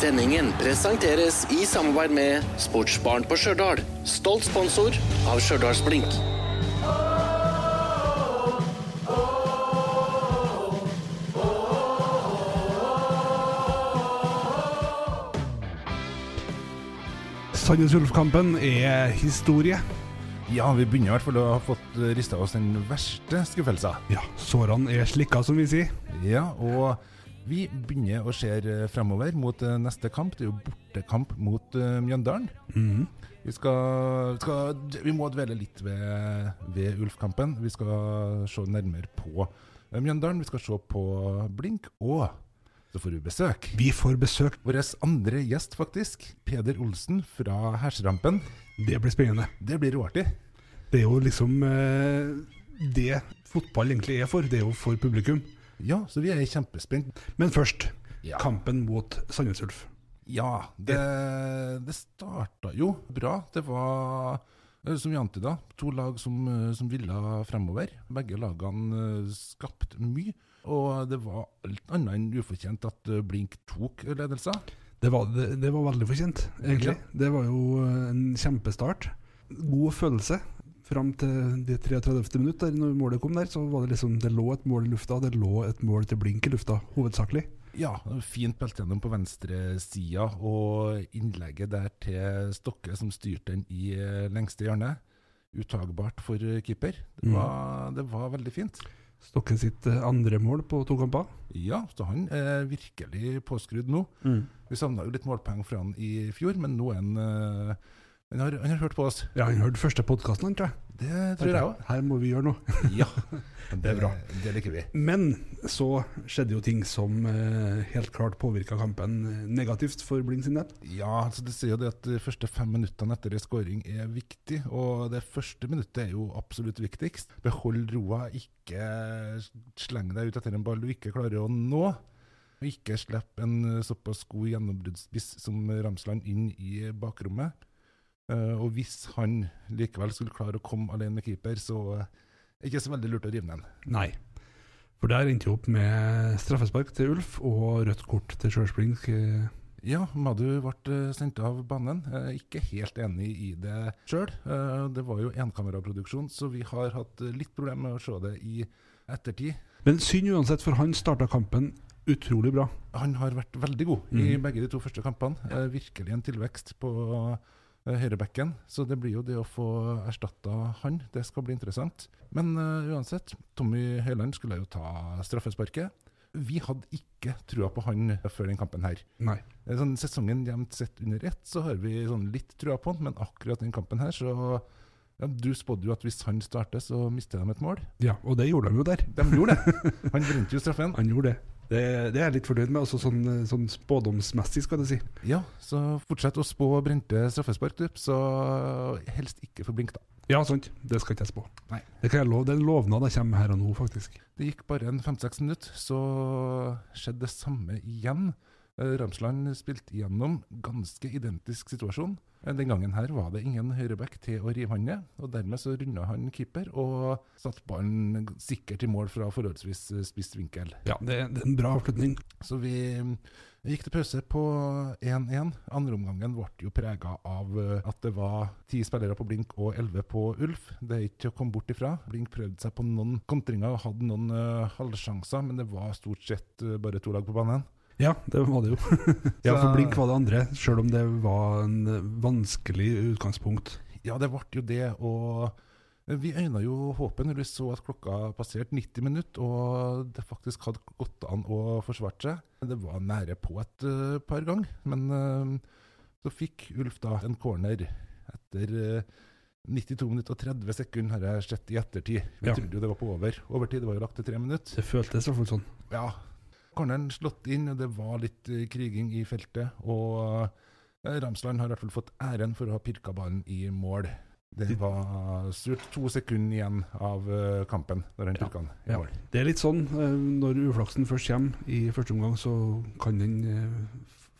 Sendingen presenteres i samarbeid med Sportsbarn på Stjørdal. Stolt sponsor av Stjørdalsblink. Sandnes Ulf-kampen er historie. Ja, vi begynner i hvert fall å ha fått rista oss den verste skuffelsen. Ja, sårene er slikka, som vi sier. Ja, og vi begynner å se fremover mot eh, neste kamp. Det er jo bortekamp mot uh, Mjøndalen. Mhm. Vi skal, skal Vi må dvele litt ved, ved Ulf-kampen. Vi skal se nærmere på eh, Mjøndalen. Vi skal se på Blink. Og så får vi besøk. Vi får besøk. Vår andre gjest, faktisk. Peder Olsen fra Hersrampen. Det blir spennende. Det blir råartig. Det er jo liksom eh, det fotball egentlig er for. Det er jo for publikum. Ja, så vi er kjempespent. Men først, Ja. kampen mot Sandnes Ulf. Ja, det, det starta jo bra. Det var, eh, som vi antyda, to lag som, eh, som ville fremover. Begge lagene eh, skapte mye. Og det var alt annet enn ufortjent at Blink tok ledelsen. Det var, det, det var veldig fortjent, egentlig. Ja. Det var jo en kjempestart. God følelse. Fram til det 33. minutt, der når målet kom der, så var det liksom Det lå et mål i lufta. Det lå et mål til blink i lufta, hovedsakelig. Ja, fint pelt gjennom på venstresida, og innlegget der til Stokke som styrte den i eh, lengste hjørne. Uttagbart for keeper. Det Mm. var, det var veldig fint. Stokke sitt eh, andre mål på to kamper. Ja, så han er virkelig påskrudd nå. Vi savna jo litt målpoeng fra han i fjor, men nå er han eh, han har, han har hørt på oss. Ja, han hørte første podkasten, tror jeg. Det tror jeg òg. Her må vi gjøre noe. Ja, Det er bra. Det liker vi. Men så skjedde jo ting som eh, helt klart påvirka kampen eh, negativt for Blind sin del. Ja, altså det sier jo det at de første fem minuttene etter en skåring er viktig. Og det første minuttet er jo absolutt viktigst. Behold roa, ikke sleng deg ut etter en ball du ikke klarer å nå. Og ikke slipp en eh, såpass god gjennombruddsspiss som Ramsland inn i bakrommet. Eh, og hvis han likevel skulle klare å komme alene med keeper, så eh, er det ikke så veldig lurt å rive den. Nei. For der endte jo opp med straffespark til Ulf og rødt kort til Sjølsblink. eh, Ja, Madu ble eh, sendt av banen. Ikke helt enig i det sjøl. Det var jo enkameraproduksjon, så vi har hatt eh, litt problemer med å se det i ettertid. Men synd uansett, for han starta kampen utrolig bra. Han har vært veldig god i Mhm. begge de to første kampene. Eh, Virkelig en tilvekst på eh, høyrebekken. Så det blir jo det å få erstatta han. Det skal bli interessant. Men uh, uansett, Tommy Høiland skulle jo ta straffesparket. Vi hadde ikke trua på han før den kampen her. Nei. Eh, Sånn, sesongen jevnt sett under ett, så har vi sånn litt trua på han, men akkurat den kampen her, så ja, Du spådde jo at hvis han starter, så mister de et mål. Ja, og det gjorde de jo der. De gjorde det. Han brente jo straffen. Han gjorde det. Det, det er jeg litt fornøyd med, altså sånn, sånn spådomsmessig, skal du si. Ja, så fortsett å spå brente straffespark. Så helst ikke for blink, da. Ja, sant. Det skal ikke jeg spå. Nei. Det kan jeg love. Det er en lovnad jeg kommer her og nå, faktisk. Det gikk bare en fem-seks minutter, så skjedde det samme igjen. Eh, Ramsland spilte igjennom ganske identisk situasjon. Eh, Den gangen her var det ingen høyreback til å rive han ned, og dermed så runda han keeper og satte ballen sikkert i mål fra forholdsvis eh, spiss vinkel. Ja, det, det er en bra avslutning. Så vi mm, gikk til pause på 1-1. Andreomgangen ble jo prega av at det var ti spillere på Blink og elleve på Ulf. Det er ikke å komme bort ifra. Blink prøvde seg på noen kontringer og hadde noen halvsjanser, men det var stort sett bare to lag på banen. Ja, det var det jo. ja, for Blink var det andre, sjøl om det var en eh, vanskelig utgangspunkt. Ja, det ble jo det, og vi øyna jo håpet når vi så at klokka passerte 90 minutter, og det faktisk hadde gått an å forsvare seg. Det var nære på et uh, par ganger, men uh, så fikk Ulf da en corner etter uh, 92 minutter og 30 sekunder, har jeg sett i ettertid. Vi Ja. trodde jo det var på over. Overtid var jo lagt til tre minutter. Det føltes i hvert fall sånn. Ja, corneren slått inn, og det var litt eh, kriging i feltet. Og eh, Ramsland har i hvert fall fått æren for å ha pirka ballen i mål. Det var surt to sekunder igjen av eh, kampen når han Ja. pirka den i Ja. mål. Det er litt sånn når uflaksen først kommer i første omgang, så kan den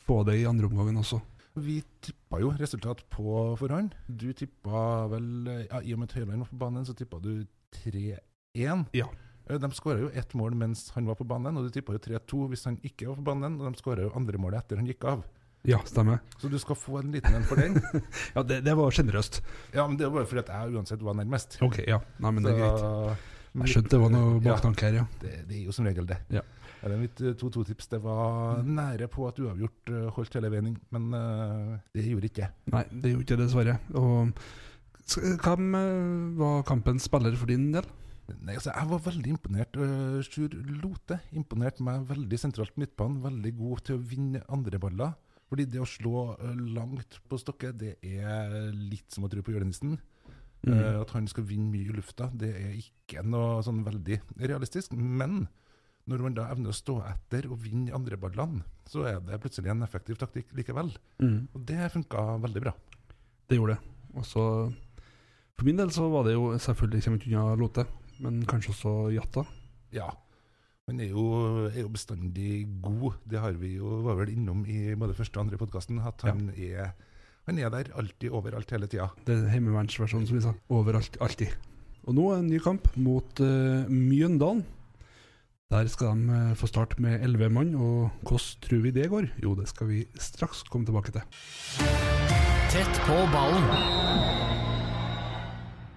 få det i andre omgangen også. Vi tippa jo resultat på forhånd. Du tippa vel ja, I og med at Høyland var på banen, så tippa du 3-1. Ja. Eh, De skåra jo ett mål mens han var på banen, og du tippa jo 3-2 hvis han ikke var på banen. Og de skåra jo andre målet etter han gikk av. Ja, stemmer. Så du skal få en liten en for den. Ja, det, det var sjenerøst. Ja, men det er bare fordi at jeg uansett var nærmest. Ok, ja. Nei, men det er greit. Jeg skjønte det var noe baktanke her, ja. Det, det er jo som regel det. Ja. Ja, det er mitt eh, 2-2-tips. Det var nære på at uavgjort eh, holdt hele veien men uh, det gjorde ikke. Nei, det gjorde ikke det, dessverre. Og hvem eh, var kampens spiller for din del? Nei, altså, jeg var veldig imponert. Uh, Sjur Lote imponerte meg veldig sentralt på midtbanen. Veldig god til å vinne andre baller. Fordi det å slå eh, langt på Stokke, det er litt som å tro på julenissen. Mm. Eh, at han skal vinne mye i lufta, det er ikke noe sånn veldig realistisk. Men når man da evner å stå etter og vinne andre ballene, så er det plutselig en effektiv taktikk likevel. Mm. Og det funka veldig bra. Det gjorde det. Og så For min del så var det jo selvfølgelig kommer ikke unna Lote, men kanskje også Jatta. Ja. Han er jo, er jo bestandig god. Det har vi jo var vel innom i både første og andre podkasten. At han, er, han er der alltid, overalt, hele tida. Det er heimevernsversjonen, som vi sa. Overalt, alltid. Og nå en ny kamp mot uh, Mjøndalen. Der skal de uh, få starte med elleve mann, og hvordan tror vi det går? Jo, det skal vi straks komme tilbake til. Tett på ballen.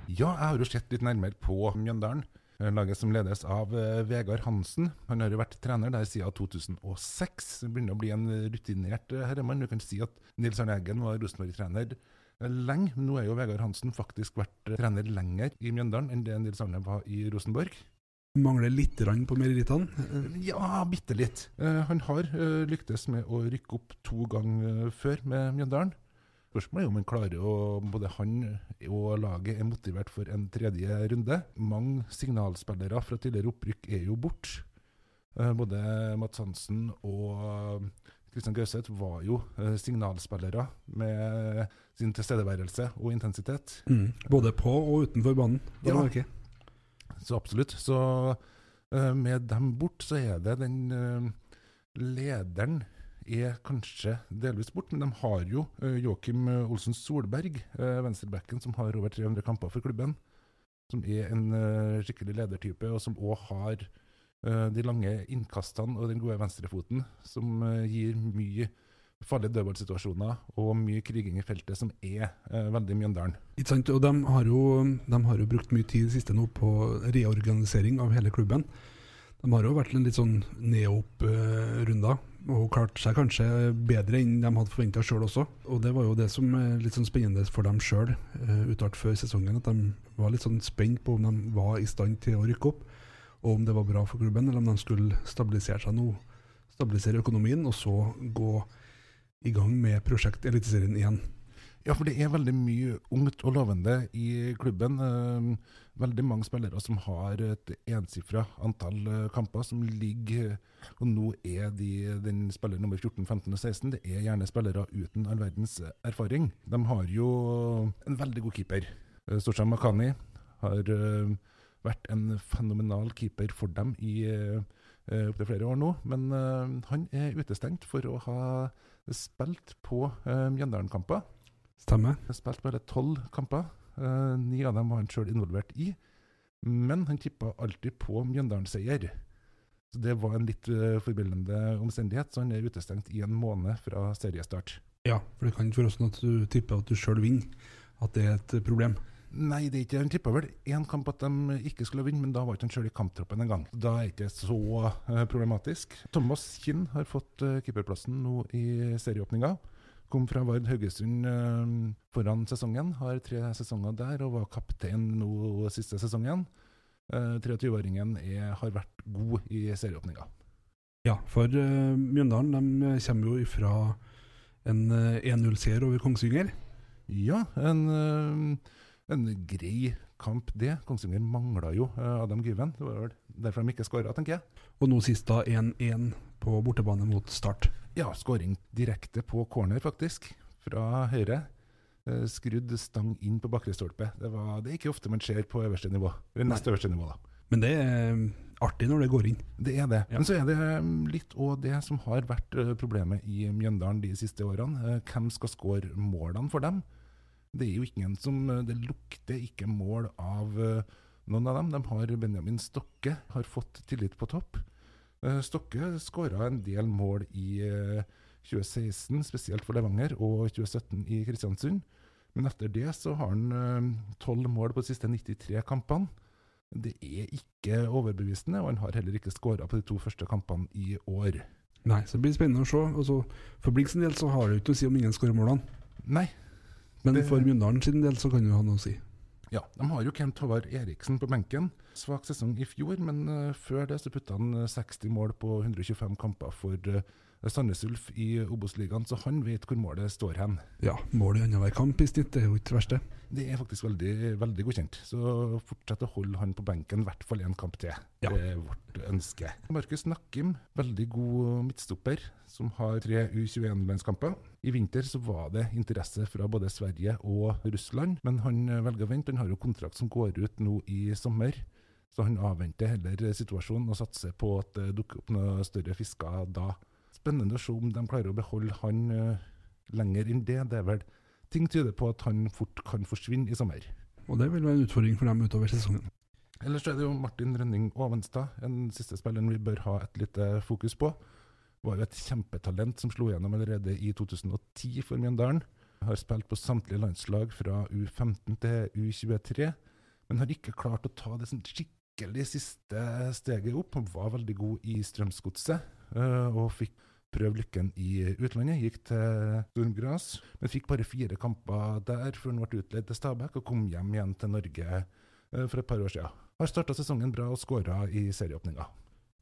Ja, jeg har jo sett litt nærmere på Mjøndalen. eh, Laget som ledes av eh, Vegard Hansen. Han har jo vært trener der siden 2006. Det begynner å bli en rutinert eh, herremann. Du kan si at Nils Arne Eggen var Rosenborg-trener lenge. Nå er jo Vegard Hansen faktisk vært trener lenger i Mjøndalen enn det Nils Arne var i Rosenborg. Mangler litt rann på merittene. Ja, bitte litt. Han har lyktes med å rykke opp to ganger før med Mjøndalen. Spørsmålet er om han klarer å Både han og laget er motivert for en tredje runde. Mange signalspillere fra tidligere opprykk er jo borte. Eh, både Mats Hansen og Kristian Gauseth var jo eh, signalspillere med sin tilstedeværelse og intensitet. Mm. Både på og utenfor banen. Ja. Så absolutt. Så eh, med dem bort, så er det den eh, lederen er kanskje delvis bort, men de har jo uh, Joakim eh, Olsen Solberg, uh, venstrebacken, som har over 300 kamper for klubben. Som er en eh, skikkelig ledertype, og som òg har eh, de lange innkastene og den gode venstrefoten, som eh, gir mye farlige dødballsituasjoner og mye kriging i feltet, som er eh, veldig Mjøndalen. Ikke sant? Og de har, jo, de har jo brukt mye tid siste nå på reorganisering av hele klubben. De har jo vært en litt sånn ned-opp-runder, og klart seg kanskje bedre enn de hadde forventa sjøl også. Og det var jo det som er litt sånn spennende for dem sjøl, uttalt før sesongen, at de var litt sånn spent på om de var i stand til å rykke opp, og om det var bra for klubben, eller om de skulle stabilisere seg nå, stabilisere økonomien, og så gå i gang med prosjekt Eliteserien igjen. Ja, for det er veldig mye ungt og lovende i klubben. Eh, veldig mange spillere som har et ensifra antall eh, kamper som ligger Og nå er de den spiller nummer 14, 15 og 16. Det er gjerne spillere uten all verdens erfaring. De har jo en veldig god keeper. Eh, Storsham Makani har eh, vært en fenomenal keeper for dem i opptil flere år nå. Men han er utestengt for å ha spilt på Mjøndalen-kamper. Stemmer. Han spilte bare tolv kamper. Uh, ni av dem var han sjøl involvert i. Men han tippa alltid på Mjøndalen-seier. Så Det var en litt uh, forbilledende omstendighet, så han er utestengt i en måned fra seriestart. Ja, for det kan ikke være sånn at du tipper at du sjøl vinner, at det er et problem. Nei, det er ikke, han tippa vel én kamp at de ikke skulle vinne, men da var ikke han sjøl i kamptroppen engang. Da er det ikke så uh, problematisk. Thomas Kinn har fått uh, keeperplassen nå i serieåpninga. Kom fra Vard Haugesund eh, foran sesongen, har tre sesonger der og var kaptein nå siste sesongen. Eh, 23-åringen er- har vært god i serieåpninga. Ja, for uh, Mjøndalen de kommer jo ifra en uh, 1-0-seier over Kongsvinger. Ja, en, eh, en grei kamp, det. Kongsvinger mangla jo eh, Adam Gyven. Det var vel derfor de ikke skåra, tenker jeg. Og nå sist da 1-1 på bortebane mot Start. Ja, skåring direkte på corner, faktisk. Fra høyre. Eh, Skrudd stang inn på bakre stolpe. Det, var, det er ikke ofte man ser på øverste nivå. Eller nest øverste nivå, da. Men det er eh, artig når det går inn. Det er det. Ja. Men så er det um, litt òg det som har vært eh, problemet i Mjøndalen de siste årene. Eh, Hvem skal skåre målene for dem? Det er jo ingen som eh, Det lukter ikke mål av eh, noen av dem. De har Benjamin Stokke, har fått tillit på topp. Eh, Stokke skåra en del mål i, eh, 2016 spesielt for Levanger og 2017 i Kristiansund. Men etter det så har han tolv mål på de siste 93 kampene. Det er ikke overbevisende, og han har heller ikke skåra på de to første kampene i år. Nei, så det blir spennende å se. Altså, for Blink sin del så har det ikke noe å si om ingen skårer målene. Nei. Men Det- for Mjøndalen sin del så kan det ha noe å si. Ja, De har jo Kent Håvard Eriksen på benken. Svak sesong i fjor, men eh, før det så putta han eh, 60 mål på 125 kamper for uh, Sandnes Ulf i Obos-ligaen, så han vet hvor målet står hen. Ja, målet i annenhver kamp i snitt, det er jo ikke det verste. Det er faktisk veldig, veldig godkjent. Så fortsett å holde han på benken i hvert fall en kamp til. Ja. Det er vårt ønske. Markus Nakkim, veldig god midtstopper, som har tre U21-landskamper. I vinter så var det interesse fra både Sverige og Russland, men han velger å vente. Han har jo kontrakt som går ut nå i sommer. Så han avventer heller situasjonen og satser på at det dukker opp noen større fisker da. Spennende å se om de klarer å beholde han uh, lenger enn det. Det er vel Ting tyder på at han fort kan forsvinne i sommer. Og det vil være en utfordring for dem utover sesongen. Ellers er det jo Martin Rønning Ovenstad, en siste spilleren vi bør ha et lite fokus på. Var jo et kjempetalent som slo gjennom allerede i 2010 for Mjøndalen. Har spilt på samtlige landslag fra U15 til U23, men har ikke klart å ta det sånn skikkelig siste steget opp. Han var veldig god i Strømsgodset, øh, og fikk prøve lykken i utlandet. Gikk til Stormgras, men fikk bare fire kamper der før han ble utleid til Stabæk og kom hjem igjen til Norge øh, for et par år siden. Har starta sesongen bra og skåra i serieåpninga.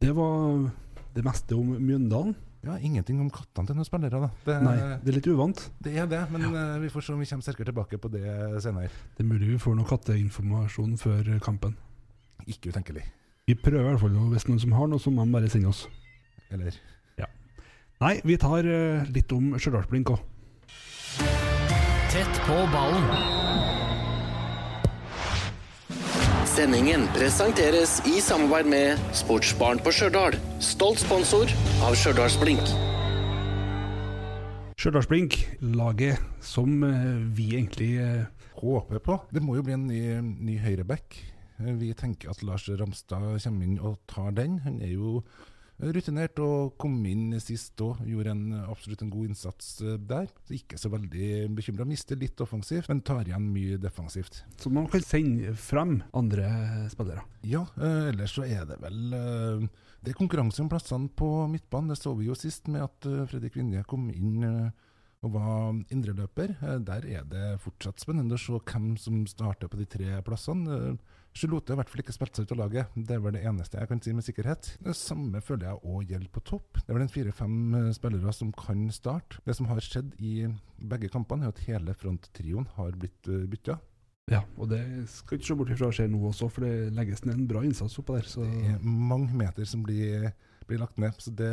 Det var det meste om Mjøndalen. Ja, ingenting om kattene til noen spillere, da. Det, Nei, det er litt uvant. det er det, men ja. vi får se om vi kommer sterkere tilbake på det senere. Det er mulig vi får noe katteinformasjon før kampen. Ikke utenkelig. Vi prøver i hvert fall, og hvis noen som har noe, så må de bare sende oss. Eller Nei, vi tar eh, litt om Stjørdalsblink òg. Tett på ballen. Sendingen presenteres i samarbeid med Sportsbarn på Stjørdal. Stolt sponsor av Stjørdalsblink. Stjørdalsblink, laget som eh, vi egentlig eh, håper på. Det må jo bli en ny, ny høyreback. Vi tenker at Lars Ramstad kommer inn og tar den. Han er jo rutinert og kom inn sist òg. Gjorde en, absolutt en god innsats eh, der. Så ikke så veldig bekymra. Mister litt offensivt, men tar igjen mye defensivt. Så man kan sende frem andre spillere. Ja, eh, ellers så er det vel eh, Det er konkurranse om plassene på midtbanen. Det så vi jo sist med at Fredrik Vinje kom inn og var indreløper. Eh, der er det fortsatt spennende å se hvem som starter på de tre plassene. Eh, Charlotte har i hvert fall ikke spilt seg ut av laget. Det er vel det eneste jeg kan si med sikkerhet. Det samme føler jeg òg gjelder på topp. Det er vel en fire-fem eh, spillere som kan starte. Det som har skjedd i begge kampene, er at hele fronttrioen har blitt bytta. Ja, og det skal ikke se bort ifra skjer nå også, for det legges ned en bra innsats oppå der. Så Det er mange meter som blir, blir lagt ned. Så det,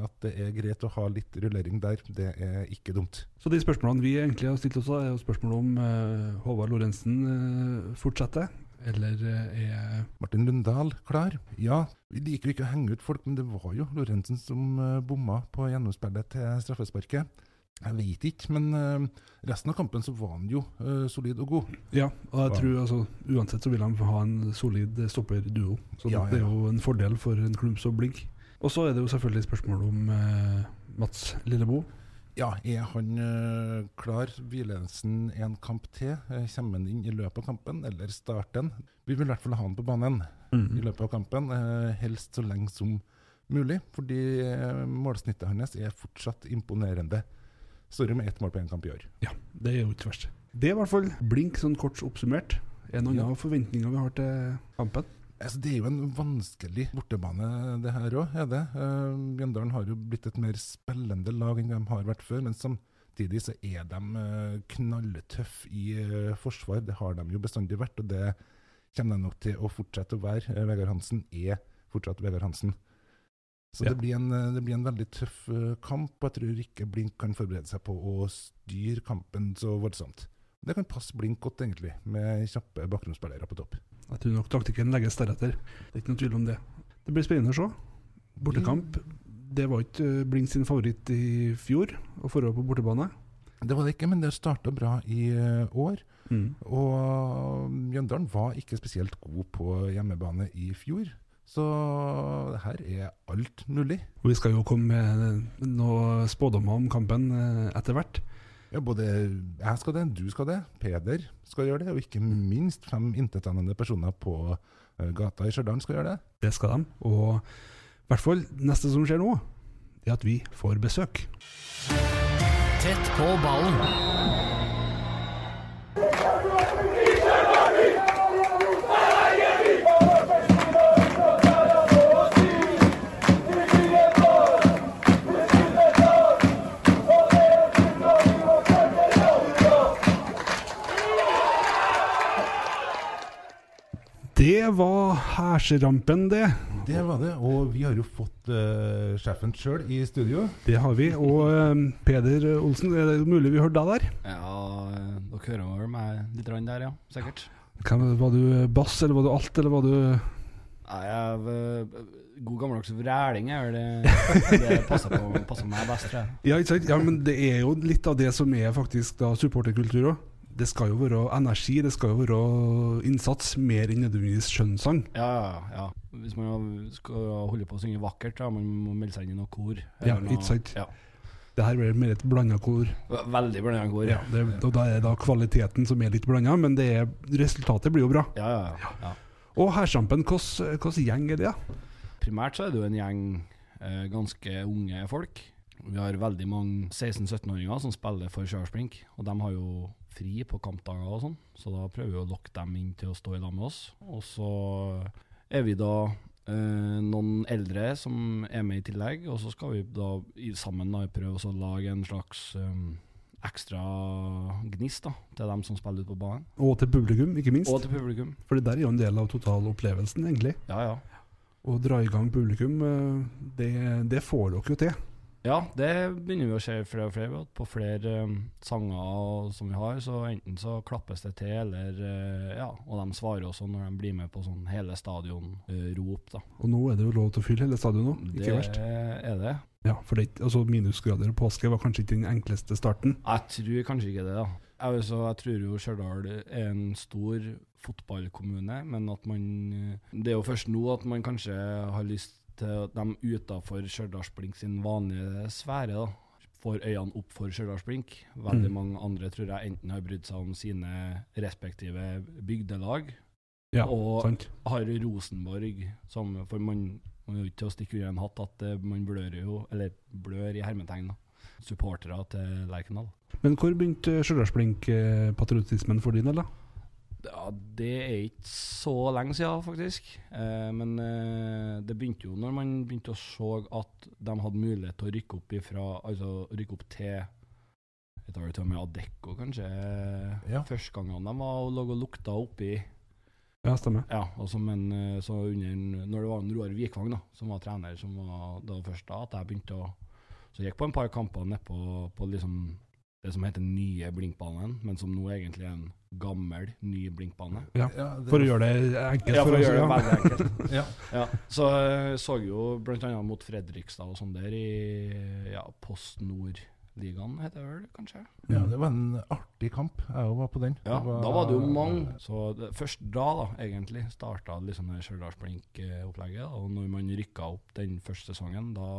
at det er greit å ha litt rullering der, det er ikke dumt. Så de spørsmålene vi egentlig har stilt oss, er jo spørsmål om uh, Håvard Lorentzen uh, fortsetter, eller eh, er Martin Lundahl klar? Ja, vi liker ikke å henge ut folk, men det var jo Lorentzen som bomma på gjennomspillet til straffesparket. Jeg vet ikke, men eh, resten av kampen så var han jo eh, solid og god. Ja, og jeg tror altså uansett så vil han ha en solid stopperduo. Så Ja, ja, det er jo en fordel for en klubb som Blink. Og så er det jo selvfølgelig spørsmål om eh, Mats Lillebo. Ja, er han eh, klar? Hviledelsen en kamp til? Eh, kommer han inn i løpet av kampen, eller starter han? Vi vil i hvert fall ha han på banen i løpet av kampen, eh, helst så lenge som mulig, fordi eh, målsnittet hans er fortsatt imponerende. Står med ett mål på én kamp i år. Ja, det er jo ikke verst. Det er i hvert fall Blink sånn kort oppsummert. Er det noen Ja. forventninger vi har til kampen? Altså, det er jo en vanskelig bortebane, det her òg, er det. Uh, Bjøndalen har jo blitt et mer spillende lag enn de har vært før. Men samtidig så er de uh, knalltøffe i uh, forsvar. Det har de jo bestandig vært, og det kommer de nok til å fortsette å være. Vegard Hansen er fortsatt Vegard Hansen. Så Ja. det, blir en, eh, det blir en veldig tøff eh, kamp, og jeg tror ikke Blink kan forberede seg på å styre kampen så voldsomt. Det kan passe Blink godt, egentlig, med kjappe bakgrunnsspillere på topp. Jeg tror nok taktikken legges deretter. Det er ikke noe tvil om det. Det blir spennende å se. Bortekamp. Det var ikke eh, Blink sin favoritt i fjor, å forholde på bortebane. Det var det ikke, men det starta bra i år. Mm. Og Mjøndalen var ikke spesielt god på hjemmebane i fjor. Så det her er alt mulig. Vi skal jo komme med noen spådommer om kampen eh, etter hvert. Ja, både jeg skal det, du skal det, Peder skal gjøre det, og ikke minst fem intetanende personer på eh, gata i Stjørdal skal gjøre det. Det skal de. Og i hvert fall neste som skjer nå, er at vi får besøk. Tett på ballen. Det var herserampen, det. Det var det, og vi har jo fått uh, sjefen sjøl i studio. Det har vi. Og uh, Peder Olsen, er det mulig vi hørte deg der? Ja, eh, dere hører vel meg litt der, ja. Sikkert. Hvem, var du bass, eller var du alt, eller var du Nei, jeg er God gammeldags vræling er vel det Det passer, på, passer meg best, tror jeg. Ja, ikke sant? Ja, men det er jo litt av det som er faktisk da supporterkultur òg. Det skal jo være energi, det skal jo være innsats, mer enn nødvendigvis skjønnsang. Ja, ja, ja. Hvis man skal holde på å synge vakkert, ja, man må melde seg inn i noe kor. Ja, ikke sant. Ja. Det her blir mer et blanda kor. Veldig blanda kor, ja. Det, og da er da kvaliteten som er litt blanda, men det er, resultatet blir jo bra. Ja, ja, ja. ja. Og hersampen, hvilken gjeng er det? Primært så er det jo en gjeng eh, ganske unge folk. Vi har veldig mange 16-17-åringer som spiller for Stjørdalsblink, og de har jo fri på kampdager og sånn, så da prøver vi å lokke dem inn til å stå i lag med oss. Og så er vi da eh, noen eldre som er med i tillegg, og så skal vi da sammen da prøve å lage en slags um, ekstra gnist da, til dem som spiller ute på banen. Og til publikum, ikke minst. Og til publikum. For det der er jo en del av totalopplevelsen, egentlig. Ja, ja. Å dra i gang publikum, eh, det, det får dere jo til. Ja, det begynner vi å se flere og flere. På flere um, sanger som vi har, så enten så klappes det til, eller uh, Ja, og de svarer også når de blir med på sånn hele stadion-rop, da. Og nå er det jo lov til å fylle hele stadionet. nå, Ikke verst. er det. Ja, for det, altså Minusgrader og påske var kanskje ikke den enkleste starten. Jeg tror kanskje ikke det, da. Jeg, altså, jeg tror jo Stjørdal er en stor fotballkommune, men at man uh, Det er jo først nå at man kanskje har lyst til de utafor Stjørdalsblink sin vanlige sfære, da. Får øynene opp for Stjørdalsblink. Veldig Mm. mange andre tror jeg enten har brydd seg om sine respektive bygdelag, Ja, og sant? har Rosenborg som For man må jo ikke stikke under en hatt at eh, man blør jo, eller blør i hermetegn. Supportere til Lerkendal. Men hvor begynte Stjørdalsblink-patriotismen for din del, da? Ja, det er ikke så lenge siden, faktisk. Eh, men eh, det begynte jo når man begynte å se at de hadde mulighet til å rykke opp ifra Altså rykke opp til Jeg tar det til og med Adecco, kanskje. Ja. Første gangen de var og lå og lukta oppi Ja, stemmer. Ja, altså, men eh, så under Når det var en Roar Vikvang da, som var trener, som var det var først da at jeg begynte å Så jeg gikk på en par kamper nede på, på liksom det som heter nye Blinkbanen, men som nå egentlig er en gammel, ny blinkbane. Ja. Ja, For å gjøre det enkelt Ja, for å gjøre det veldig enkelt. ja. Ja, så jeg så jo annet mot Fredrikstad og sånn der i ja, Post Nord-ligaen, heter det vel kanskje? ja, det var en artig kamp. Jeg var på den. Ja, var, da var det jo mange. Så det, først da, da, egentlig, starta liksom det Stjørdalsblink-opplegget. Og når man rykka opp den første sesongen, da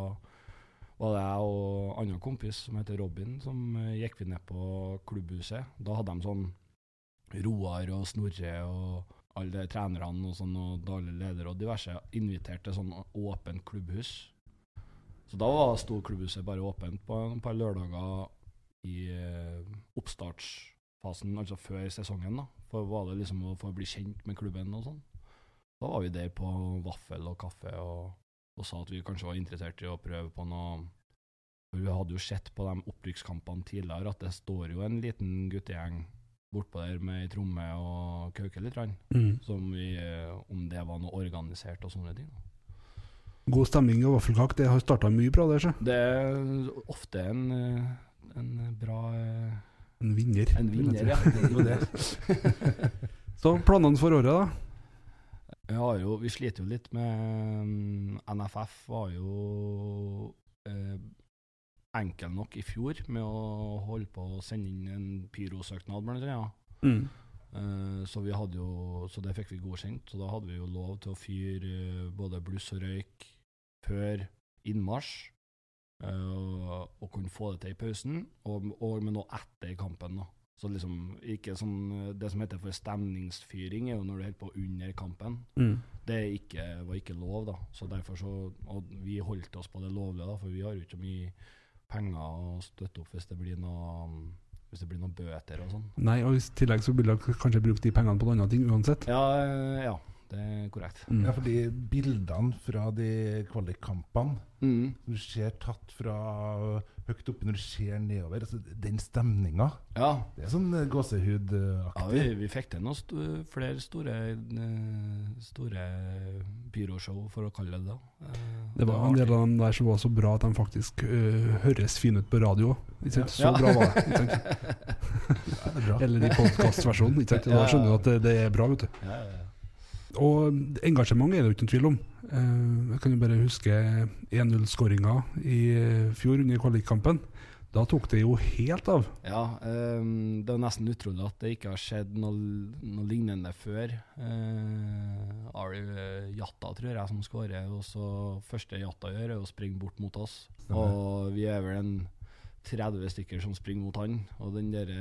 var det jeg og annen kompis som heter Robin, som eh, gikk vi ned på klubbhuset. Da hadde de sånn Roar og Snorre og alle trenerne og sånn, og daglig leder og diverse invitert til sånn åpent klubbhus. Så da var sto klubbhuset bare åpent på et par lørdager i eh, oppstartsfasen, altså før sesongen. da. For var det liksom å bli kjent med klubben og sånn. Da var vi der på vaffel og kaffe og, og sa at vi kanskje var interessert i å prøve på noe vi hadde jo sett på de opprykkskampene tidligere at det står jo en liten guttegjeng bortpå der med ei tromme og kauker litt. Mm. Som vi, eh, om det var noe organisert og sånne ting. God stemning og vaffelkake, det har starta mye bra der, så. Det er ofte en, eh, en bra eh, En vinner. En vinner, ja. Det det. Så planene for året, da? Vi, har jo, vi sliter jo litt med mm, NFF var jo eh, enkel nok i fjor med å holde på å sende inn en pyrosøknad, blant annet. Mm. Eh, så, vi hadde jo, så det fikk vi godkjent. Så da hadde vi jo lov til å fyre eh, både bluss og røyk før innmarsj. eh, og, og kunne få det til i pausen, og, og men også etter kampen. da. Så liksom ikke sånn eh, Det som heter for stemningsfyring, er jo når du holder på under kampen. Mm. Det er ikke, var ikke lov, da. Så derfor så, og vi holdt oss på det lovlige, da, for vi har jo ikke mye penger å støtte opp hvis det blir noe hvis det blir noen bøter og sånn. Nei, og i tillegg så vil dere kanskje bruke de pengene på noen andre ting uansett. Ja, eh, ja, det er korrekt. Mm. Ja, fordi bildene fra de kvalikkampene Mm. du ser tatt fra høyt oppe når du ser nedover, altså den stemninga, Ja, det er sånn gåsehudaktig. ja vi, vi fikk til noen st flere store, eh, store pyroshow, for å kalle det det. Eh, Det var en del av dem der som var så bra at de faktisk uh, høres fine ut på radio. Ikke sant? Så Ja. bra var det. Ikke sant? Ja, det er bra. Eller i podkastversjonen. Da skjønner du at det, det er bra. vet du. Ja, ja. Og engasjement er det jo ikke noen tvil om. Eh, Jeg kan jo bare huske 1-0-skåringa i eh, fjor under kvalikkampen. Da tok det jo helt av. Ja, um, det er nesten utrolig at det ikke har skjedd noe, noe lignende før. Uh, Ari eh, Jatta, tror jeg, som skårer. Og så første Jatta gjør, er å springe bort mot oss. Og vi er vel en 30 stykker som springer mot han. Og den der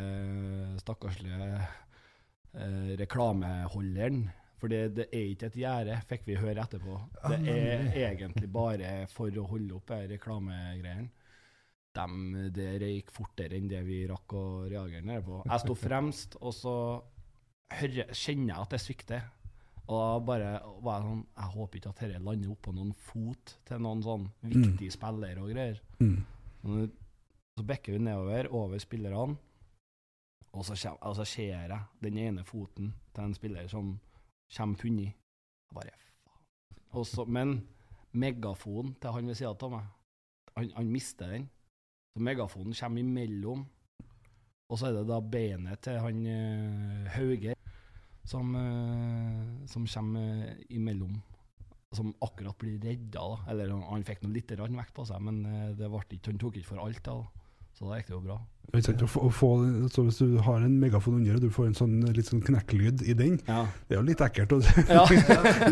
stakkarslige eh, reklameholderen For det, det er ikke et gjerde, fikk vi høre etterpå. Det er egentlig bare for å holde opp de reklamegreiene. Dem, det røyk fortere enn det vi rakk å reagere nede på. Jeg sto fremst, og så hører, kjenner jeg at det svikter. Og da bare var jeg sånn Jeg håper ikke at dette lander oppå noen fot til noen sånn viktig spiller og greier. Mm. Så bekker vi nedover, over spillerne, og så, kjem, og så ser jeg den ene foten til en spiller som kommer funnet. Jeg Bare faen. Også, Men megafonen til han ved sida av meg, han, han mister den. Så megafonen kommer imellom, og så er det da beinet til han uh, Hauge som, uh, som kommer uh, imellom. Som akkurat blir redda, da. Eller han, han fikk noe litt vekt på seg, men eh, det ble ikke, han tok ikke for alt, da. Så da gikk det jo bra. Å få, å få, så hvis du har en megafon under, og du får en sånn litt sånn knekklyd i den, Ja. det er jo litt ekkelt å Ja.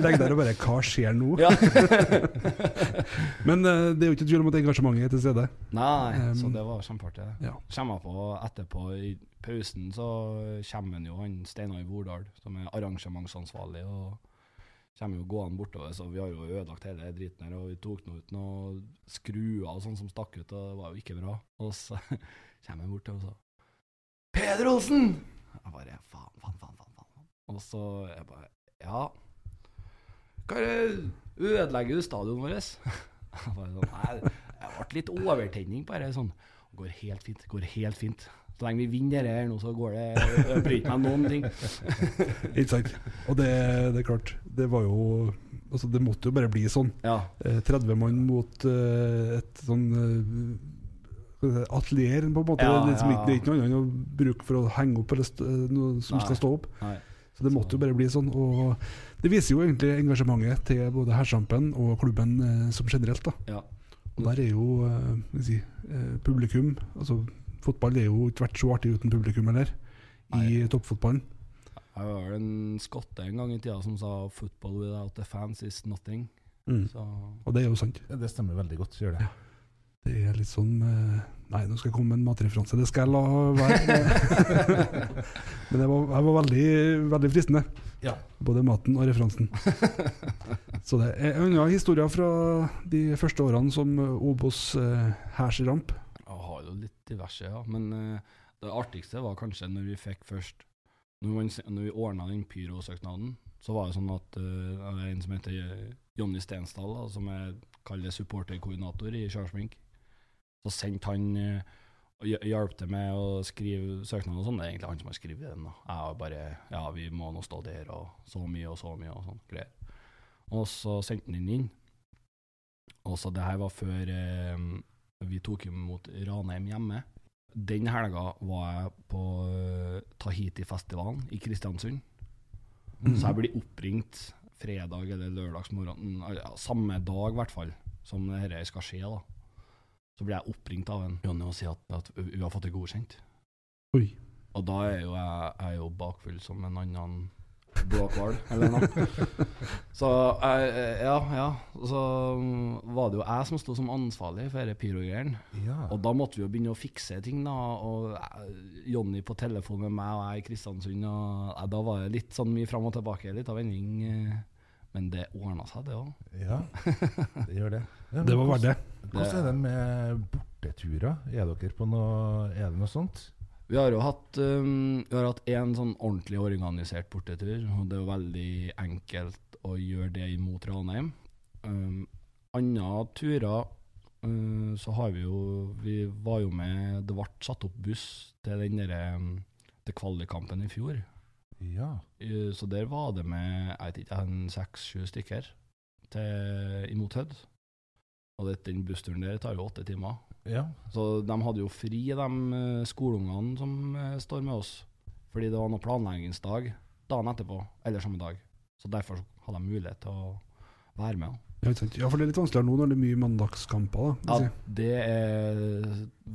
legge der og bare Hva skjer nå? ja. Men eh, det er jo ikke tvil om at engasjementet er til stede. Nei, Um, så det var kjempeartig. Ja. Kommer på etterpå, i pausen, så kommer jo han Steinar Vordal, som er arrangementsansvarlig, og kommer jo gående bortover, så vi har jo ødelagt hele driten her, og vi tok nå ut noen skruer og sånn som stakk ut, og det var jo ikke bra. Og så kommer han bort og sa Peder Olsen! Jeg bare faen, faen, faen, faen. faen. Og så jeg bare Ja. Hva er Ødelegger du stadionet vårt? Jeg bare sånn, Nei, jeg ble litt overtenning på det. Sånn. Går helt fint. går helt fint. Så lenge vi vinner dette her nå, så går det Jeg bryr meg noen ting. Ikke sant? Og det, det er klart, det var jo Altså, det måtte jo bare bli sånn. Ja. Eh, 30 mann mot eh, et sånn eh, atelier, på en måte. Ja, det, liksom ja. det er ikke noe annet å bruke for å henge opp eller eh, noe som Nei. skal stå opp. Nei. Så det måtte jo bare bli sånn. Og det viser jo egentlig engasjementet til både hersampen og klubben eh, som generelt. da. Ja. Og der er jo eh, si, eh, publikum altså Fotball er jo ikke vært så artig uten publikum heller, i Nei. toppfotballen. Jeg var vel en skotte en gang i tida som sa 'football without the fans is nothing'. Mm. Så Og det er jo sant. Ja, det stemmer veldig godt, gjør det. Det er litt sånn eh, Nei, nå skal jeg komme med en matreferanse. Det skal jeg la være. Men det var, jeg var veldig, veldig fristende. Ja. Både maten og referansen. Så det er en annen historie fra de første årene som Obos eh, hærsramp. Jeg har jo litt diverse, ja. Men uh, det artigste var kanskje når vi fikk først Når, man, når vi ordna den pyrosøknaden, så var det sånn at uh, en som heter eh, Jonny Stensdal, da, som jeg kaller supporterkoordinator i Kjørsmink, så sendte han uh, og hjalp til med å skrive søknaden og sånn. Det er egentlig han som har skrevet den. da. Jeg har bare Ja, vi må nå stå der, og så mye og så mye og sånn greier. Og så sendte han den inn. Og så det her var før eh, vi tok imot Ranheim hjemme. Den helga var jeg på uh, Tahiti-festivalen i Kristiansund. Så jeg blir oppringt fredag eller lørdagsmorgen, ja, samme dag i hvert fall, som dette skal skje. da. Så blir jeg oppringt av en Jonny og sier at, at vi har fått det godkjent. Oi. Og da er jo jeg, jeg er jo bakfull som en annen blåhval, eller noe. Så jeg, ja, ja. Så var det jo jeg som sto som ansvarlig for disse pyrogreiene. Ja. Og da måtte vi jo begynne å fikse ting, da. Og jeg- Jonny på telefon med meg, og jeg i Kristiansund. Og ja, da var det litt sånn mye fram og tilbake, litt av vending. eh, Men det ordna seg, det òg. ja, det gjør det. Ja, Det var verdt det. Hvordan er det med borteturer? Er dere på noe Er det noe sånt? Vi har jo hatt um, Vi har hatt én sånn ordentlig organisert bortetur, og det er jo veldig enkelt å gjøre det imot Ranheim. Um, Andre turer uh, så har vi jo Vi var jo med Det ble satt opp buss til den derre um, til kvalikkampen i fjor. Ja. Uh, Så der var det med jeg vet ikke, en seks-sju stykker til, imot Hødd. Og det, den bussturen der tar jo åtte timer. Ja. Så de hadde jo fri, de eh, skoleungene som eh, står med oss. Fordi det var noe planleggingsdag dagen etterpå, eller samme dag. Så derfor hadde de mulighet til å være med. Ja, for det er litt vanskeligere nå når det er mye mandagskamper. da. Ja, si. det er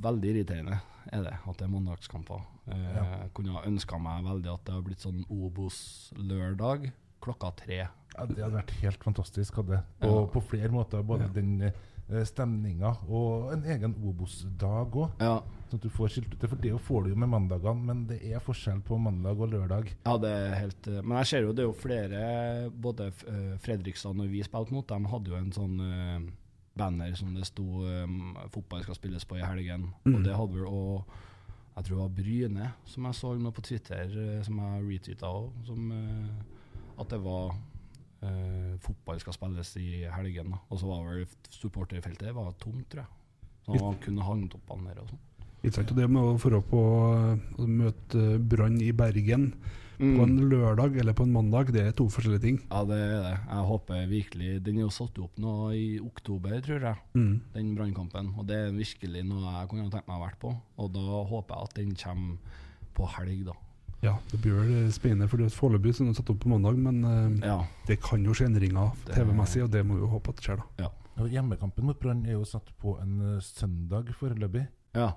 veldig irriterende, er det, at det er mandagskamper. Jeg Ja. Kunne ha ønska meg veldig at det hadde blitt sånn Obos-lørdag klokka tre. Ja, det hadde vært helt fantastisk. Hadde. På, Ja. på flere måter. Både Ja. den eh, stemninga og en egen Obos-dag òg. Ja, Sånn at du får skilt ut det. For det får du jo med mandagene, men det er forskjell på mandag og lørdag. Ja, det er helt eh, Men jeg ser jo det er jo flere Både uh, Fredrikstad og vi spilte mot de hadde jo en sånn eh, banner som det sto um, 'Fotball skal spilles på i helgen'. Mm. Og det hadde vel òg Jeg tror det var Bryne som jeg så nå på Twitter, eh, som jeg retweeta òg, som uh, At det var eh, 'Fotball skal spilles i helgen'. Og så var vel supporterfeltet var tomt, tror jeg. Så man kunne hangt opp der og sånn. Ikke det med å dra på eh, å møte Brann i Bergen Mm. på en lørdag eller på en mandag, det er to forskjellige ting. Ja, det er det. Jeg håper virkelig Den er jo satt opp nå i oktober, tror jeg, Mm. den brannkampen. Og det er virkelig noe jeg kunne tenkt meg å vært på. Og da håper jeg at den kommer på helg, da. Ja, det blir vel spennende, for det er foreløpig som er den satt opp på mandag, men eh, Ja. det kan jo skje endringer TV-messig, og det må vi jo håpe at det skjer, da. Ja. Og Hjemmekampen mot Brann er jo satt på en eh, søndag foreløpig. Ja,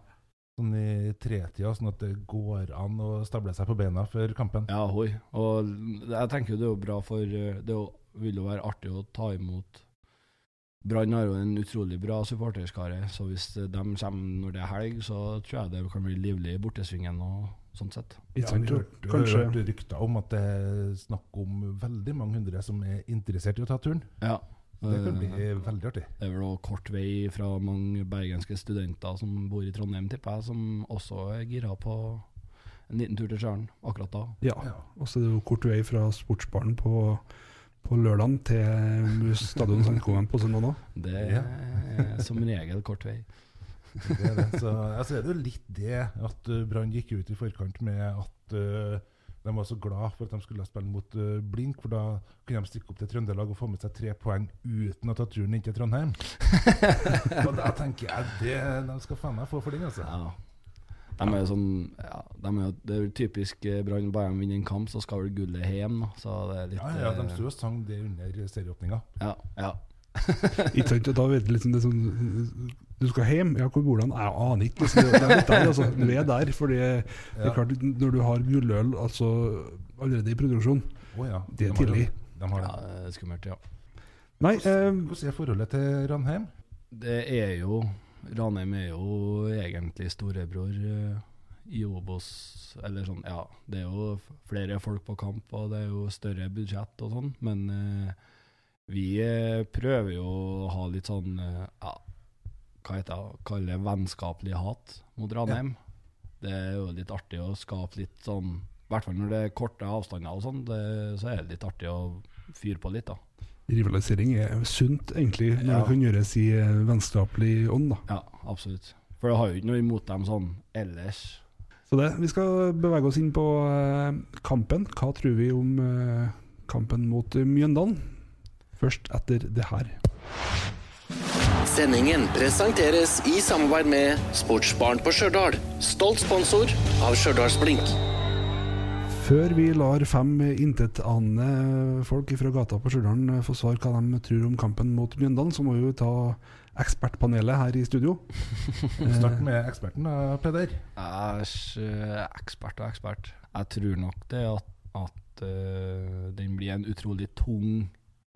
Sånn i tretida, sånn at det går an å stable seg på beina før kampen. ja hoi. Og jeg tenker jo det er jo bra for eh, Det jo- vil jo være artig å ta imot Brann har jo en utrolig bra supporterskare, så hvis de kommer når det er helg, så tror jeg det kan bli livlig i bortesvingen og sånn sett. Ja, vi Kanskje hørte rykter om at det er snakk om veldig mange hundre som er interessert i å ta turen. Ja. Det kan bli Eh, veldig artig. Det er vel også kort vei fra mange bergenske studenter som bor i Trondheim, tipper jeg, som også er gira på en liten tur til Stjernen akkurat da. Ja. Og så er det jo kort vei fra Sportsbaren på, på lørdagen til Stadion Sandkoven på søndag. Det er som regel kort vei. Det er, det. Så, altså er det jo litt det at uh, Brann gikk ut i forkant med at uh, de var så glad for at de skulle spille mot uh, Blink, for da kunne de stikke opp til Trøndelag og få med seg tre poeng uten å ta turen inn til Trondheim. og da tenker jeg det de skal faen meg få for den, altså. Ja. De er jo sånn ja, de er jo, Det er jo typisk eh, Brann. Bare de vinner en kamp, så skal vel gullet hjem. Så det er litt Ja, ja, de eh, sto og sang det under serieåpninga. ja, ja. Ikke sant? Og da vet du liksom det sånn Du skal hjem? Ja, hvor bor du? Jeg aner ikke. Liksom, det er litt der, altså. Du er der. fordi det er klart, når du har gulløl altså, allerede i produksjon oh, ja. Det er de tidlig. De har ja det. er skummelt, ja. Nei, eh, Hvordan er forholdet til Ranheim? Det er jo Ranheim er jo egentlig storebror eh, i Obos. Eller sånn, ja. Det er jo flere folk på kamp, og det er jo større budsjett og sånn. Men eh, vi prøver jo å ha litt sånn ja, hva heter det, kalle vennskapelig hat mot Ranheim. Det er jo litt artig å skape litt sånn I hvert fall når det er korte avstander og sånn, så er det litt artig å fyre på litt, da. rivalisering er sunt, egentlig, når Ja. det kan gjøres i eh, vennskapelig ånd. da. Ja, absolutt. For det har jo ikke noe imot dem sånn ellers. Så det, Vi skal bevege oss inn på eh, kampen. Hva tror vi om eh, kampen mot Mjøndalen? Først etter det her. Sendingen presenteres i samarbeid med Sportsbaren på Stjørdal. Stolt sponsor av Stjørdalsblink. Før vi lar fem intetanende folk fra gata på Stjørdal få svar hva de tror om kampen mot Mjøndalen, så må vi jo ta ekspertpanelet her i studio. Start med eksperten, da, Peder. Æsj, eh, ekspert og ekspert. Jeg tror nok det at, at uh, den blir en utrolig tung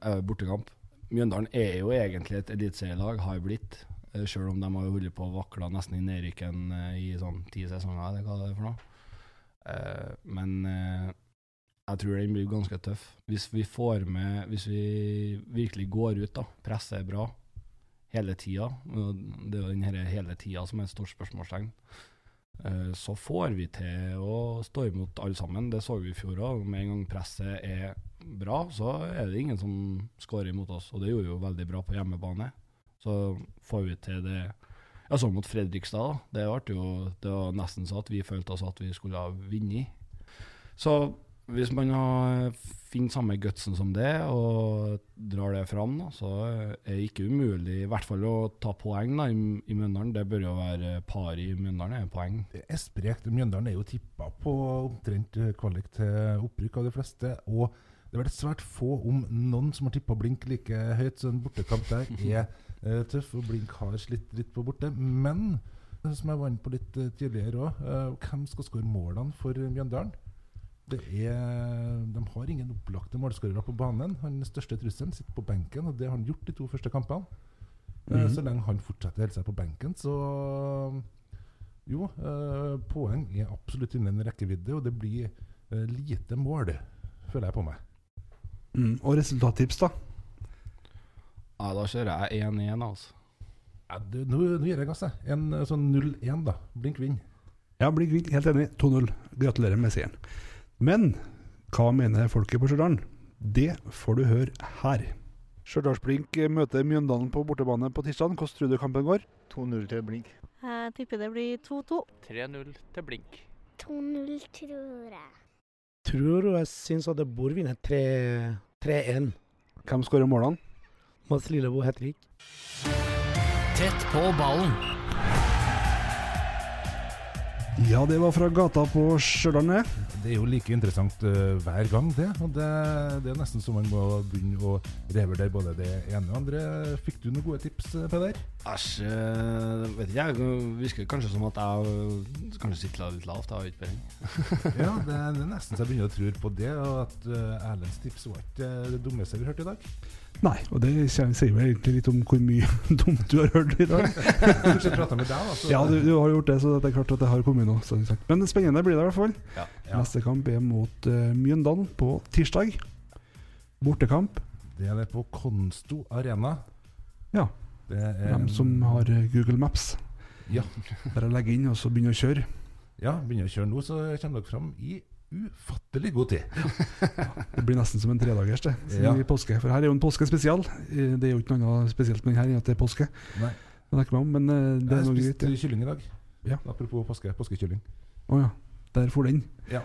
eh, bortekamp. Mjøndalen er jo egentlig et eliteserielag, har blitt. Uh, Sjøl om de har holdt på å vakle nesten i nedrykken eh, i sånn ti sesonger, eller hva det er for noe. Eh, men eh, jeg tror den blir ganske tøff. Hvis vi får med Hvis vi virkelig går ut, da, presser bra hele tida, det er jo den hele tida som er et stort spørsmålstegn, eh, så får vi til å stå imot alle sammen. Det så vi i fjor òg. Med en gang presset er bra, så er det ingen som skårer imot oss. Og det gjorde vi jo veldig bra på hjemmebane. Så får vi til det ja, sånn mot Fredrikstad, da. Det, jo, det var nesten så at vi følte oss at vi skulle ha vunnet. Så hvis man har finner samme gutsen som det, og drar det fram, da, så er det ikke umulig i hvert fall å ta poeng da, i, i Mjøndalen. Det bør jo være par i Mjøndalen, er poeng. Det er sprekt. Mjøndalen er jo tippa på omtrent eh, kvalik til opprykk av de fleste. Og det er vel svært få, om noen, som har tippa Blink like høyt. Så en bortekamp der er eh, tøff, og Blink har slitt litt på borte. Men eh, som jeg var inne på litt eh, tidligere òg, hvem skal skåre målene for Mjøndalen? Det er, de har ingen opplagte målskårere på banen. Han største trusselen sitter på benken, og det har han gjort de to første kampene. Mm. Så lenge han fortsetter å holde seg på benken, så Jo, eh, poeng er absolutt innen rekkevidde, og det blir eh, lite mål, føler jeg på meg. Mm. Og resultattips, da? Ja, da kjører jeg 1-1, altså. Ja, nå, nå gir jeg gass, jeg. En eh, sånn 0-1, da. Blink vinn. Ja, Blink vinn, helt enig. 2-0. Gratulerer med seieren. Men hva mener folket på Stjørdal? Det får du høre her. Stjørdalsblink møter Mjøndalen på bortebane på tirsdag. Hvordan tror du kampen går? 2-0 til Blink. Jeg tipper det blir 2-2. 3-0 til Blink. 2-0, tror jeg. Tror og jeg syns at det bør vinne 3 3-1. Hvem skårer målene? Mads Lillebo hat trick. Tett på ballen. Ja, det var fra gata på Stjørdal. Det. Er jo like interessant uh, hver gang, det. Og det, det er nesten så man må begynne å revurdere både det ene og andre. Fikk du noen gode tips, eh, Peder? Æsj, eh, vet ikke jeg. Virker kanskje som at jeg kanskje sitter litt lavt. Jeg har ikke peiling. Ja, det det er nesten så jeg begynner å tro på det. Og at uh, Erlends tips var ikke det dummeste vi hørte i dag. Nei, og det sier vel egentlig litt om hvor mye dumt du har hørt i dag. Med deg, da. Ja, du, du har gjort det, så det er klart at det har kommet nå. sagt. Men spennende blir det i hvert fall. Ja. Ja. Neste kamp er mot uh, Mjøndalen på tirsdag. Bortekamp. Det er det på Konsto Arena. Ja. Det er Dem som har eh, Google Maps. Ja. Bare legge inn og så begynne å kjøre. ja, begynner å kjøre nå, så kommer dere fram i ufattelig god tid. Det blir nesten som en tredagers, det. Ja. i påske. For her er jo en påskespesial. Det er jo ikke noe annet spesielt med den her enn at det er påske. Nei. Det er om, men eh, det Jeg er har noe spist greit. kylling i dag. Ja. Apropos påske. Påskekylling. Å ja. Der for den. Ja.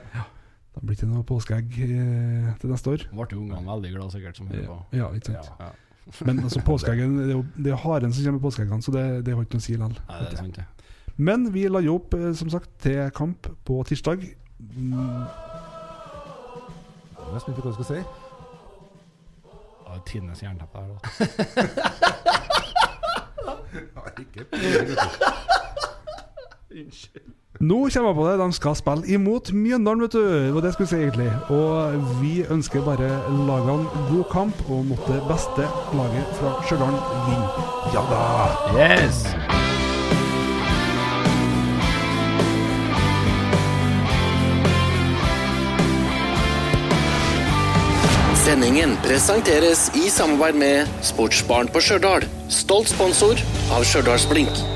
Da blir det ikke noe påskeegg eh, til neste år. Ble jo ungene veldig glad sikkert som hører Ja, på. ja ikke sant. Ja. Men altså, påskeeggen Det er jo det er haren som kommer med påskeeggene, så det, det har ikke noe å si likevel. Men vi la jo opp, eh, som sagt, til kamp på tirsdag. Mm, Jeg er spent på hva du skal si. Ja, Tidenes jernteppe her, da. Ja, Nå kommer jeg på det, de skal spille imot Mjøndalen, vet du. Det var det jeg skulle si, egentlig. Og vi ønsker bare lagene god kamp, og måtte beste laget fra Stjørdal vinne. Ja da! Yes! Sendingen presenteres i samarbeid med Sportsbarn på Stjørdal. Stolt sponsor av Stjørdals Blink.